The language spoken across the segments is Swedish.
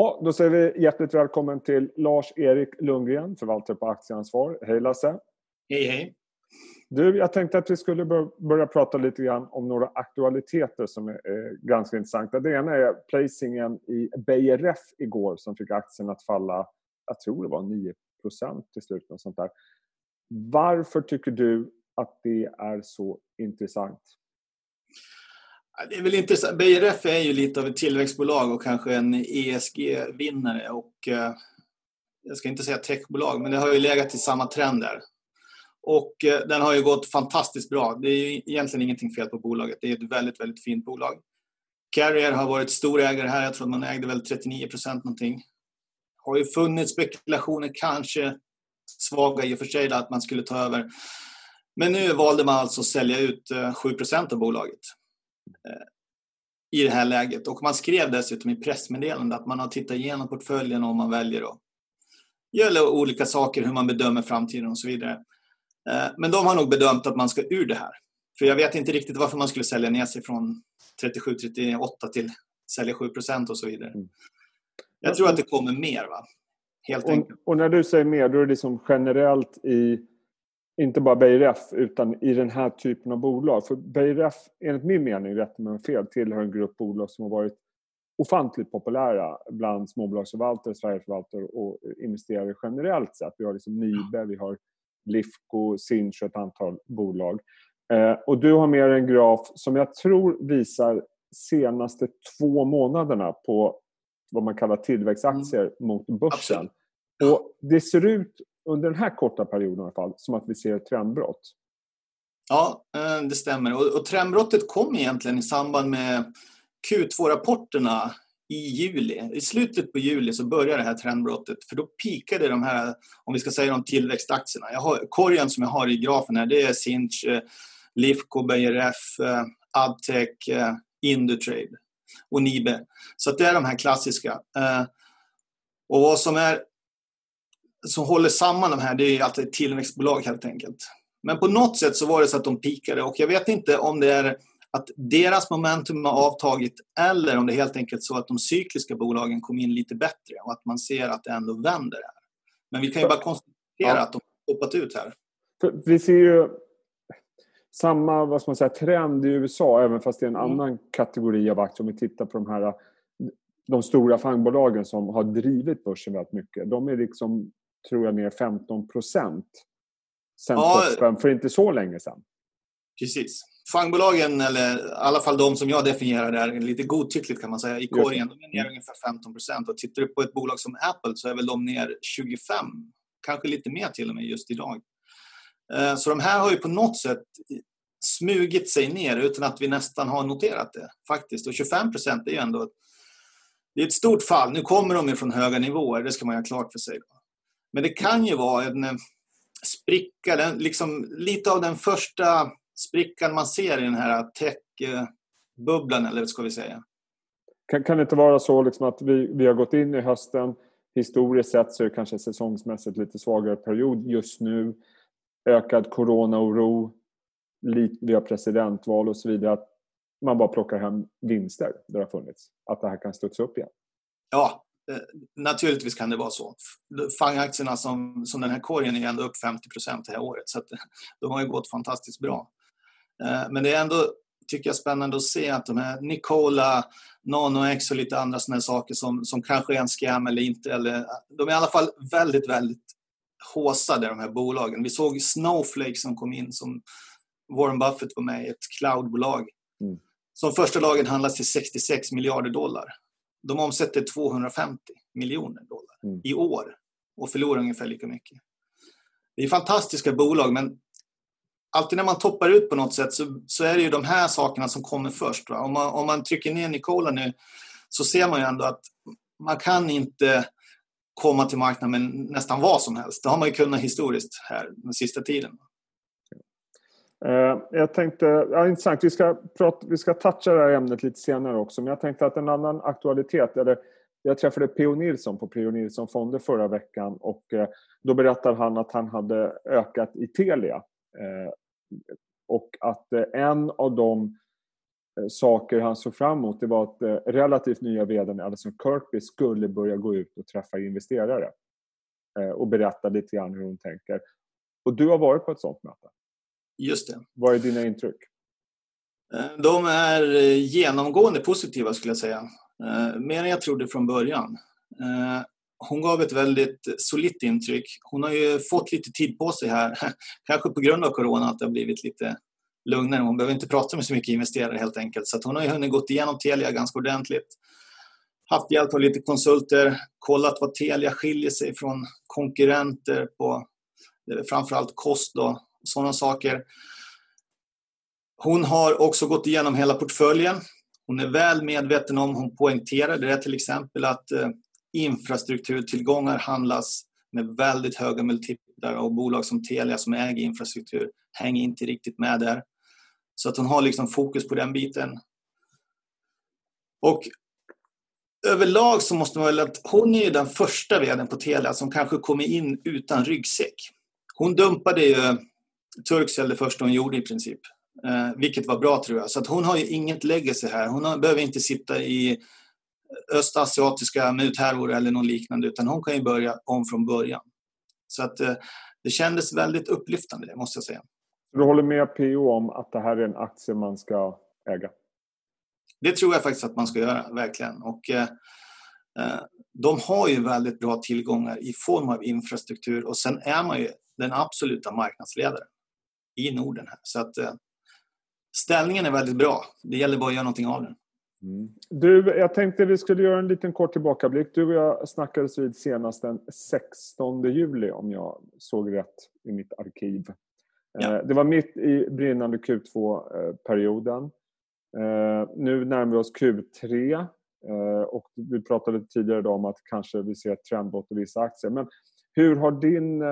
Ja, då säger vi hjärtligt välkommen till Lars-Erik Lundgren, förvaltare på Aktieansvar. Hej Lasse! Hej hej! Du, jag tänkte att vi skulle börja prata lite grann om några aktualiteter som är ganska intressanta. Det ena är placingen i BRF igår som fick aktien att falla, jag tror det var 9% till slut. Och sånt där. Varför tycker du att det är så intressant? Det är väl intressant. BRF är ju lite av ett tillväxtbolag och kanske en ESG-vinnare. Och, eh, jag ska inte säga techbolag, men det har ju legat i samma trend där. Och eh, den har ju gått fantastiskt bra. Det är ju egentligen ingenting fel på bolaget. Det är ett väldigt, väldigt fint bolag. Carrier har varit stor ägare här. Jag tror att man ägde väl 39 procent någonting. har ju funnits spekulationer, kanske svaga i och för sig, att man skulle ta över. Men nu valde man alltså att sälja ut eh, 7 procent av bolaget i det här läget. Och man skrev dessutom i pressmeddelande att man har tittat igenom portföljen och man väljer att göra olika saker, hur man bedömer framtiden och så vidare. Eh, men de har nog bedömt att man ska ur det här. För jag vet inte riktigt varför man skulle sälja ner sig från 37-38 till sälja 7% och så vidare. Mm. Jag tror att det kommer mer. va? Helt och, enkelt. Och när du säger mer, då är det liksom generellt i inte bara BRF utan i den här typen av bolag. För BRF, enligt min mening, rätt mig fel, tillhör en grupp bolag som har varit ofantligt populära bland småbolagsförvaltare, Sverigeförvaltare och investerare generellt sett. Vi har liksom Nibe, vi har Lifco, Sinch och ett antal bolag. Eh, och du har med en graf som jag tror visar senaste två månaderna på vad man kallar tillväxtaktier mm. mot börsen. Absolut. Och det ser ut under den här korta perioden i alla fall som att vi ser ett trendbrott. Ja, eh, det stämmer. Och, och trendbrottet kom egentligen i samband med Q2-rapporterna i juli. I slutet på juli så började det här trendbrottet för då pikade de här, om vi ska säga de tillväxtaktierna. Jag har, korgen som jag har i grafen här det är Sinch, eh, Lifco, BRF, eh, Adtech, Indutrade och Nibe. Så det är de här klassiska. Och vad som är som håller samman de här, det är ett tillväxtbolag helt enkelt. Men på något sätt så var det så att de pikade och jag vet inte om det är att deras momentum har avtagit eller om det är helt enkelt så att de cykliska bolagen kom in lite bättre och att man ser att det ändå vänder här. Men vi kan ju bara konstatera ja. att de har hoppat ut här. För vi ser ju samma vad man säga, trend i USA även fast det är en mm. annan kategori av aktier. Om vi tittar på de här de stora fangbolagen som har drivit börsen väldigt mycket. De är liksom tror jag, ner 15 procent sen ja, toppen för inte så länge sedan. Precis. Fangbolagen, eller i alla fall de som jag definierar där, lite godtyckligt kan man säga, i korgen, de är ner ungefär 15 procent. Och tittar du på ett bolag som Apple så är väl de ner 25, kanske lite mer till och med just idag. Eh, så de här har ju på något sätt smugit sig ner utan att vi nästan har noterat det faktiskt. Och 25 procent är ju ändå det är ett stort fall. Nu kommer de ju från höga nivåer, det ska man ha klart för sig. Men det kan ju vara en eh, spricka, den, liksom, lite av den första sprickan man ser i den här tech-bubblan, eller ska vi säga. Kan, kan det inte vara så liksom att vi, vi har gått in i hösten, historiskt sett så är det kanske säsongsmässigt lite svagare period just nu, ökad coronaoro, vi har presidentval och så vidare, att man bara plockar hem vinster där det har funnits. Att det här kan studsa upp igen. Ja, naturligtvis kan det vara så. Fangaktierna som, som den här korgen är ändå upp 50 det här året så att, de har ju gått fantastiskt bra. Eh, men det är ändå, tycker jag, spännande att se att de här Nicola, NanoX och lite andra sådana saker som, som kanske är en scam eller inte. Eller, de är i alla fall väldigt, väldigt håsade de här bolagen. Vi såg Snowflake som kom in som Warren Buffett var med i, ett cloudbolag. Mm. Som första lagen handlas till 66 miljarder dollar. De omsätter 250 miljoner dollar mm. i år och förlorar ungefär lika mycket. Det är fantastiska bolag men alltid när man toppar ut på något sätt så, så är det ju de här sakerna som kommer först. Om, man, om man trycker ner Nicola nu så ser man ju ändå att man kan inte komma till marknaden med nästan vad som helst. Det har man ju kunnat historiskt här den sista tiden. Eh, Eh, jag tänkte, ja, intressant, vi ska, prata, vi ska toucha det här ämnet lite senare också, men jag tänkte att en annan aktualitet, eller jag träffade P.O. Nilsson på P.O. Nilsson Fonder förra veckan och eh, då berättade han att han hade ökat i Telia. Eh, och att en av de saker han såg fram emot det var att relativt nya vdn Alison Kirkby skulle börja gå ut och träffa investerare och berätta lite grann hur hon tänker. Och du har varit på ett sånt möte. Just det. Vad är dina intryck? De är genomgående positiva skulle jag säga. Mer än jag trodde från början. Hon gav ett väldigt solitt intryck. Hon har ju fått lite tid på sig här. Kanske på grund av corona att det har blivit lite lugnare. Hon behöver inte prata med så mycket investerare helt enkelt. Så hon har ju hunnit gått igenom Telia ganska ordentligt. Haft hjälp av lite konsulter, kollat vad Telia skiljer sig från konkurrenter på framförallt kost och sådana saker. Hon har också gått igenom hela portföljen. Hon är väl medveten om, hon poängterade det till exempel, att eh, infrastrukturtillgångar handlas med väldigt höga multiplar och bolag som Telia som äger infrastruktur hänger inte riktigt med där. Så att hon har liksom fokus på den biten. Och överlag så måste man väl att hon är ju den första vdn på Telia som kanske kommer in utan ryggsäck. Hon dumpade ju Turkcell det första hon gjorde i princip. Eh, vilket var bra tror jag. Så att hon har ju inget legacy här. Hon har, behöver inte sitta i östasiatiska muthärvor eller något liknande utan hon kan ju börja om från början. Så att eh, det kändes väldigt upplyftande måste jag säga. Du håller med PO om att det här är en aktie man ska äga? Det tror jag faktiskt att man ska göra, verkligen. Och, eh, eh, de har ju väldigt bra tillgångar i form av infrastruktur och sen är man ju den absoluta marknadsledaren i Norden. Här. Så att eh, ställningen är väldigt bra. Det gäller bara att göra någonting av den. Mm. Du, jag tänkte vi skulle göra en liten kort tillbakablick. Du och jag snackades vid senast den 16 juli om jag såg rätt i mitt arkiv. Ja. Eh, det var mitt i brinnande Q2-perioden. Eh, nu närmar vi oss Q3 eh, och vi pratade tidigare om att kanske vi ser ett trendbrott i vissa aktier. Men hur har din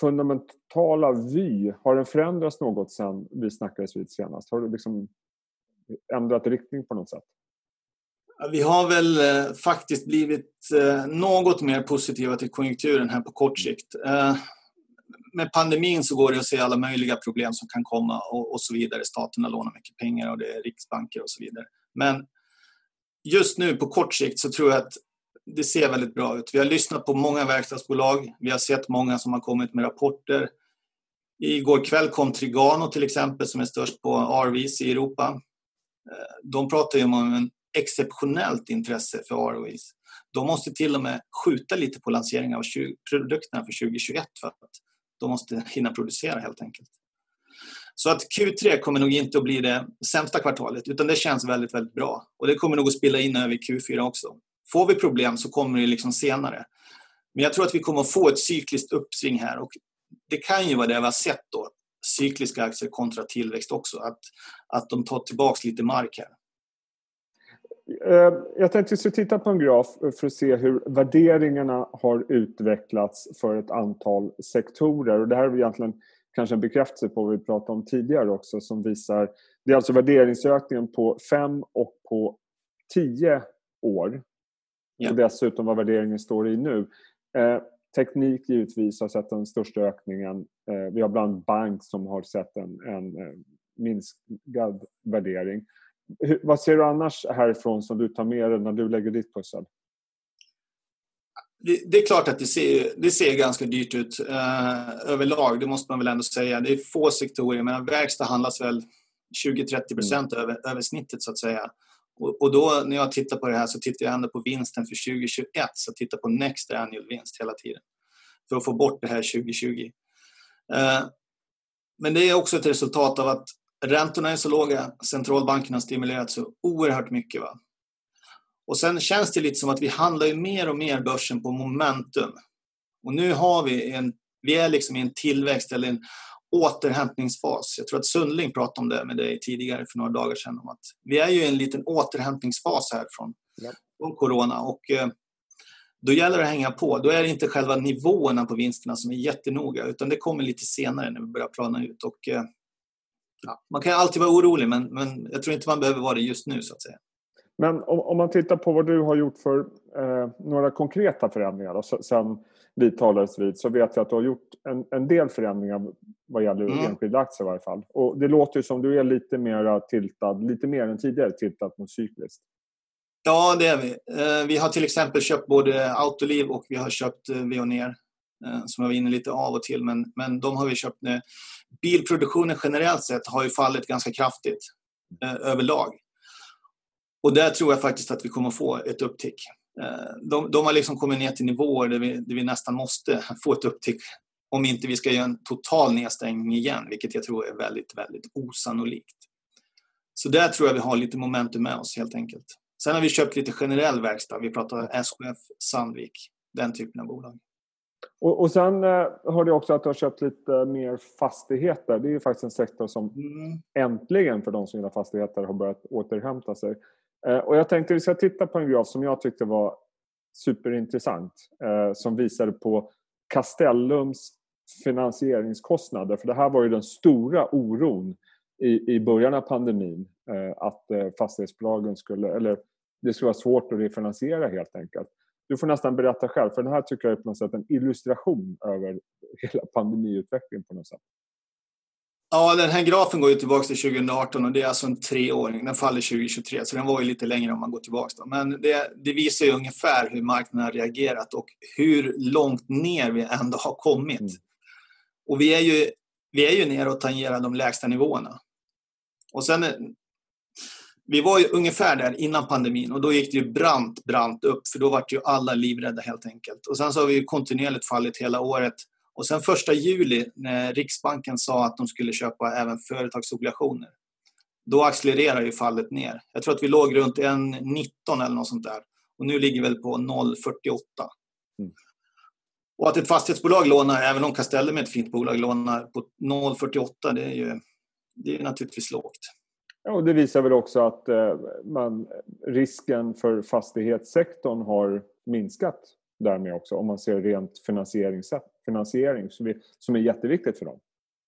fundamentala vy, har den förändrats något sen vi snackades vid senast? Har du liksom ändrat riktning på något sätt? Vi har väl faktiskt blivit något mer positiva till konjunkturen här på kort sikt med pandemin så går det att se alla möjliga problem som kan komma och, och så vidare. Staterna lånar mycket pengar och det är riksbanker och så vidare. Men just nu på kort sikt så tror jag att det ser väldigt bra ut. Vi har lyssnat på många verkstadsbolag. Vi har sett många som har kommit med rapporter. Igår kväll kom Trigano till exempel som är störst på RVs i Europa. Eh, de pratar ju om en exceptionellt intresse för ROIs. De måste till och med skjuta lite på lanseringen av produkterna för 2021 för att de måste hinna producera helt enkelt. Så att Q3 kommer nog inte att bli det sämsta kvartalet utan det känns väldigt, väldigt bra. Och det kommer nog att spilla in över Q4 också. Får vi problem så kommer det liksom senare. Men jag tror att vi kommer att få ett cykliskt uppsving här och det kan ju vara det vi har sett då. Cykliska aktier kontra tillväxt också. Att, att de tar tillbaka lite mark här. Eh, jag tänkte att vi skulle titta på en graf för att se hur värderingarna har utvecklats för ett antal sektorer. Och det här är egentligen kanske en bekräftelse på vad vi pratade om tidigare också som visar... Det är alltså värderingsökningen på fem och på tio år. Ja. Och dessutom vad värderingen står i nu. Eh, teknik givetvis har sett den största ökningen. Eh, vi har bland bank som har sett en, en eh, minskad värdering. Hur, vad ser du annars härifrån som du tar med dig när du lägger ditt pussel? Det, det, är klart att det ser, det ser ganska dyrt ut eh, överlag, det måste man väl ändå säga. Det är få sektorer, men verkstad handlas väl 20-30 procent mm. över, över snittet så att säga. Och, och, då när jag tittar på det här så tittar jag ändå på vinsten för 2021, så jag tittar på next annual vinst hela tiden. För att få bort det här 2020. Eh, men det är också ett resultat av att Räntorna är så låga, centralbankerna har stimulerat så oerhört mycket. Va? Och sen känns det lite som att vi handlar ju mer och mer börsen på momentum. Och nu har vi en, vi är liksom i en tillväxt eller en återhämtningsfas. Jag tror att Sundling pratade om det med dig tidigare för några dagar sedan. Om att vi är ju i en liten återhämtningsfas här från, ja. från corona. Och, eh, då gäller det att hänga på. Då är det inte själva nivåerna på vinsterna som är jättenoga utan det kommer lite senare när vi börjar plana ut. Och, eh, ja, man kan alltid vara orolig men, men jag tror inte man behöver vara det just nu så att säga. Men om, om man tittar på vad du har gjort för eh, några konkreta förändringar då, sen vi talades vid så vet jag att du har gjort en, en del förändringar vad gäller mm. enskilda aktier i varje fall. Och det låter ju som du är lite mer tiltad, lite mer än tidigare tiltad mot cykliskt. Ja, det är vi. Eh, vi har till exempel köpt både Autoliv och vi har köpt eh, Veoneer eh, som jag var inne lite av och till, men, men de har vi köpt nu. Bilproduktionen generellt sett har ju fallit ganska kraftigt överlag. Och där tror jag faktiskt att vi kommer få ett upptick. De, de har liksom kommit ner till nivåer där vi, där vi nästan måste få ett upptick om inte vi ska göra en total nedstängning igen, vilket jag tror är väldigt, väldigt osannolikt. Så där tror jag vi har lite momentum med oss helt enkelt. Sen har vi köpt lite generell verkstad. Vi pratar SKF, Sandvik, den typen av bolag. Och, och sen eh, hörde jag också att du har köpt lite mer fastigheter. Det är ju faktiskt en sektor som mm. äntligen för de som gillar fastigheter har börjat återhämta sig. Eh, och jag tänkte att vi ska titta på en graf som jag tyckte var superintressant. Eh, som visade på Castellums finansieringskostnader. För det här var ju den stora oron i, i början av pandemin. Eh, att fastighetsbolagen skulle, eller det skulle vara svårt att refinansiera helt enkelt. Du får nästan berätta själv, för den här tycker jag är på något sätt en illustration över hela pandemiutvecklingen på något sätt. Ja, den här grafen går ju tillbaka till 2018 och det är alltså en treåring. Den faller 2023, så den var ju lite längre om man går tillbaka. Då. Men det, det visar ju ungefär hur marknaden har reagerat och hur långt ner vi ändå har kommit. Mm. Och vi är ju, vi är ju nere och tangerar de lägsta nivåerna. Och sen, vi var ju ungefär där innan pandemin och då gick det ju brant, brant upp för då var ju alla livrädda helt enkelt. Och sen så har vi kontinuerligt fallit hela året. Och sen första juli när Riksbanken sa att de skulle köpa även företagsobligationer, då accelererar ju fallet ner. Jag tror att vi låg runt 1,19 eller något sånt där. Och nu ligger vi väl på 0,48. Mm. Och att ett fastighetsbolag lånar, även om Castellum är ett fint bolag, lånar på 0,48 det är ju det är naturligtvis lågt. Ja, och det visar väl också att eh, man, risken för fastighetssektorn har minskat därmed också om man ser rent finansiering, finansiering som, är, som är jätteviktigt för dem.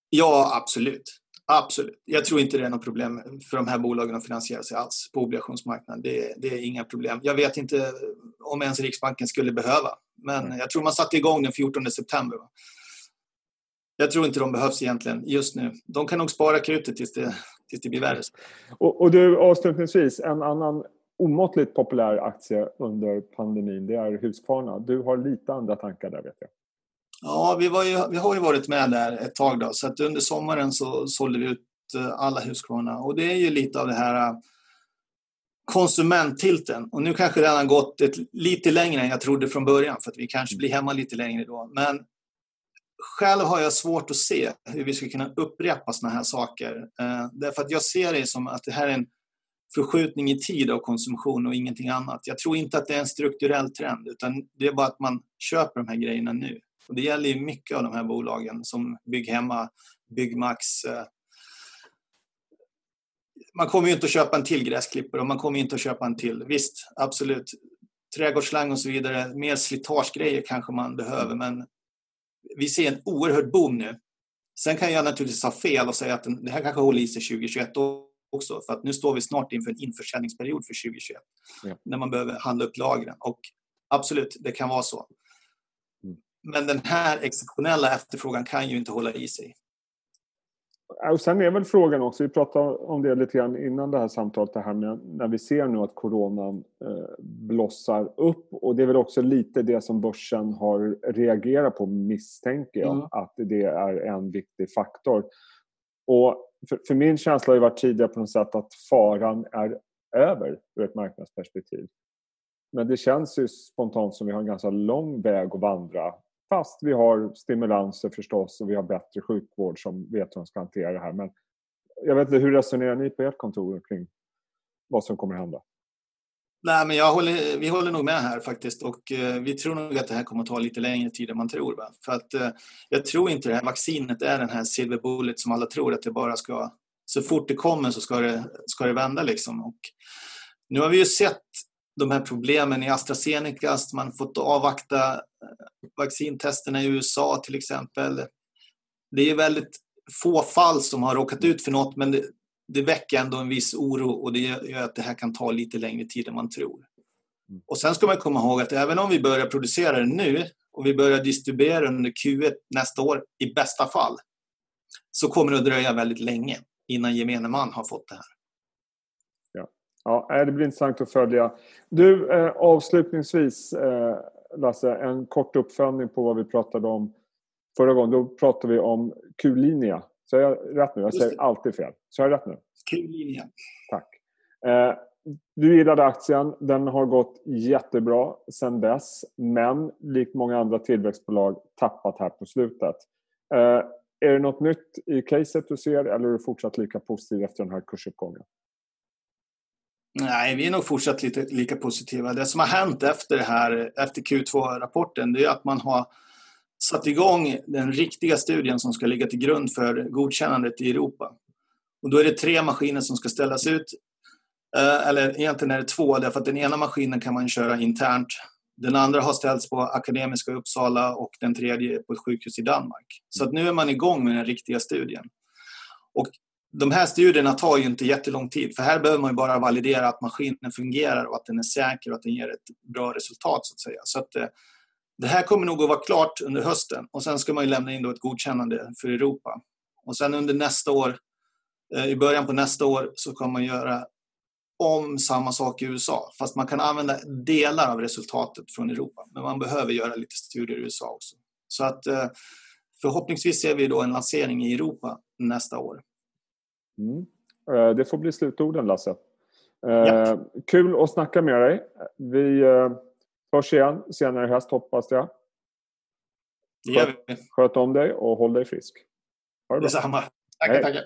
Ja, absolut. Absolut. Jag tror inte det är något problem för de här bolagen att finansiera sig alls på obligationsmarknaden. Det, det är inga problem. Jag vet inte om ens Riksbanken skulle behöva. Men mm. jag tror man satte igång den 14 september. Jag tror inte de behövs egentligen just nu. De kan nog spara krutet tills det, tills det blir värre. Och, och du, avslutningsvis, en annan omåttligt populär aktie under pandemin, det är Husqvarna. Du har lite andra tankar där vet jag. Ja, vi, ju, vi har ju varit med där ett tag då, så att under sommaren så sålde vi ut eh, alla Husqvarna och det är ju lite av det här eh, konsumenttilten. Och nu kanske den har gått ett, lite längre än jag trodde från början för att vi kanske blir hemma lite längre då. Men själv har jag svårt att se hur vi ska kunna upprepa sådana här saker. Eh, därför att jag ser det som att det här är en förskjutning i tid av konsumtion och ingenting annat. Jag tror inte att det är en strukturell trend utan det är bara att man köper de här grejerna nu. Och det gäller ju mycket av de här bolagen som Bygghemma, Byggmax. Eh. Man kommer ju inte att köpa en till gräsklippare och man kommer inte att köpa en till. Visst, absolut. Trädgårdsslang och så vidare, mer slitagegrejer kanske man behöver men vi ser en oerhörd boom nu. Sen kan jag naturligtvis ha fel och säga att det här kanske håller i sig 2021 också. För att nu står vi snart inför en införsäljningsperiod för 2021. Ja. När man behöver handla upp lagren. Och absolut, det kan vara så. Men den här exceptionella efterfrågan kan ju inte hålla i sig. Och sen är väl frågan också, vi pratade om det lite grann innan det här samtalet, det här med när vi ser nu att coronan eh, blossar upp och det är väl också lite det som börsen har reagerat på misstänker jag, mm. att det är en viktig faktor. Och för, för, min känsla har ju varit tidigare på något sätt att faran är över ur ett marknadsperspektiv. Men det känns ju spontant som vi har en ganska lång väg att vandra Fast vi har stimulanser förstås och vi har bättre sjukvård som vet hur de ska hantera det här. Men jag vet inte, hur resonerar ni på ert kontor kring vad som kommer att hända? Nej, men jag håller, vi håller nog med här faktiskt och eh, vi tror nog att det här kommer att ta lite längre tid än man tror. Va? För att eh, jag tror inte det här vaccinet är den här silver bullet som alla tror att det bara ska, så fort det kommer så ska det, ska det vända liksom. Och nu har vi ju sett de här problemen i AstraZeneca, man fått avvakta eh, vaccintesterna i USA till exempel. Det är väldigt få fall som har råkat ut för något men det, det väcker ändå en viss oro och det gör att det här kan ta lite längre tid än man tror. Och sen ska man komma ihåg att även om vi börjar producera det nu och vi börjar distribuera under Q1 nästa år i bästa fall så kommer det att dröja väldigt länge innan gemene man har fått det här. Ja, det blir intressant att följa. Du, eh, avslutningsvis eh, Lasse, en kort uppföljning på vad vi pratade om förra gången. Då pratade vi om Q-linja. Så jag rätt nu? Jag säger alltid fel. Så jag rätt nu? Q-linja. Tack. Eh, du gillade aktien. Den har gått jättebra sedan dess. Men likt många andra tillväxtbolag tappat här på slutet. Eh, är det något nytt i caset du ser eller är du fortsatt lika positiv efter den här kursuppgången? Nej, vi är nog fortsatt lite, lika positiva. Det som har hänt efter, det här, efter Q2-rapporten det är att man har satt igång den riktiga studien som ska ligga till grund för godkännandet i Europa. Och då är det tre maskiner som ska ställas ut. Eh, eller egentligen är det två, därför att den ena maskinen kan man köra internt. Den andra har ställts på Akademiska Uppsala och den tredje på ett sjukhus i Danmark. Så att nu är man igång med den riktiga studien. Och de här studierna tar ju inte jättelång tid, för här behöver man bara validera att maskinen fungerar och att den är säker och att den ger ett bra resultat. så att säga. Så att, eh, det här kommer nog att vara klart under hösten och sen ska man lämna in då ett godkännande för Europa. Och sen under nästa år, eh, i början på nästa år, så kommer man göra om samma sak i USA. Fast man kan använda delar av resultatet från Europa. Men man behöver göra lite studier i USA också. Så att eh, förhoppningsvis ser vi då en lansering i Europa nästa år. Mm. Eh, det får bli slutorden Lasse. Ja. Kul att snacka med dig. Vi hörs igen senare i höst hoppas jag. Vi. Sköt om dig och håll dig frisk. Ha det bra. Detsamma. Tackar, tackar.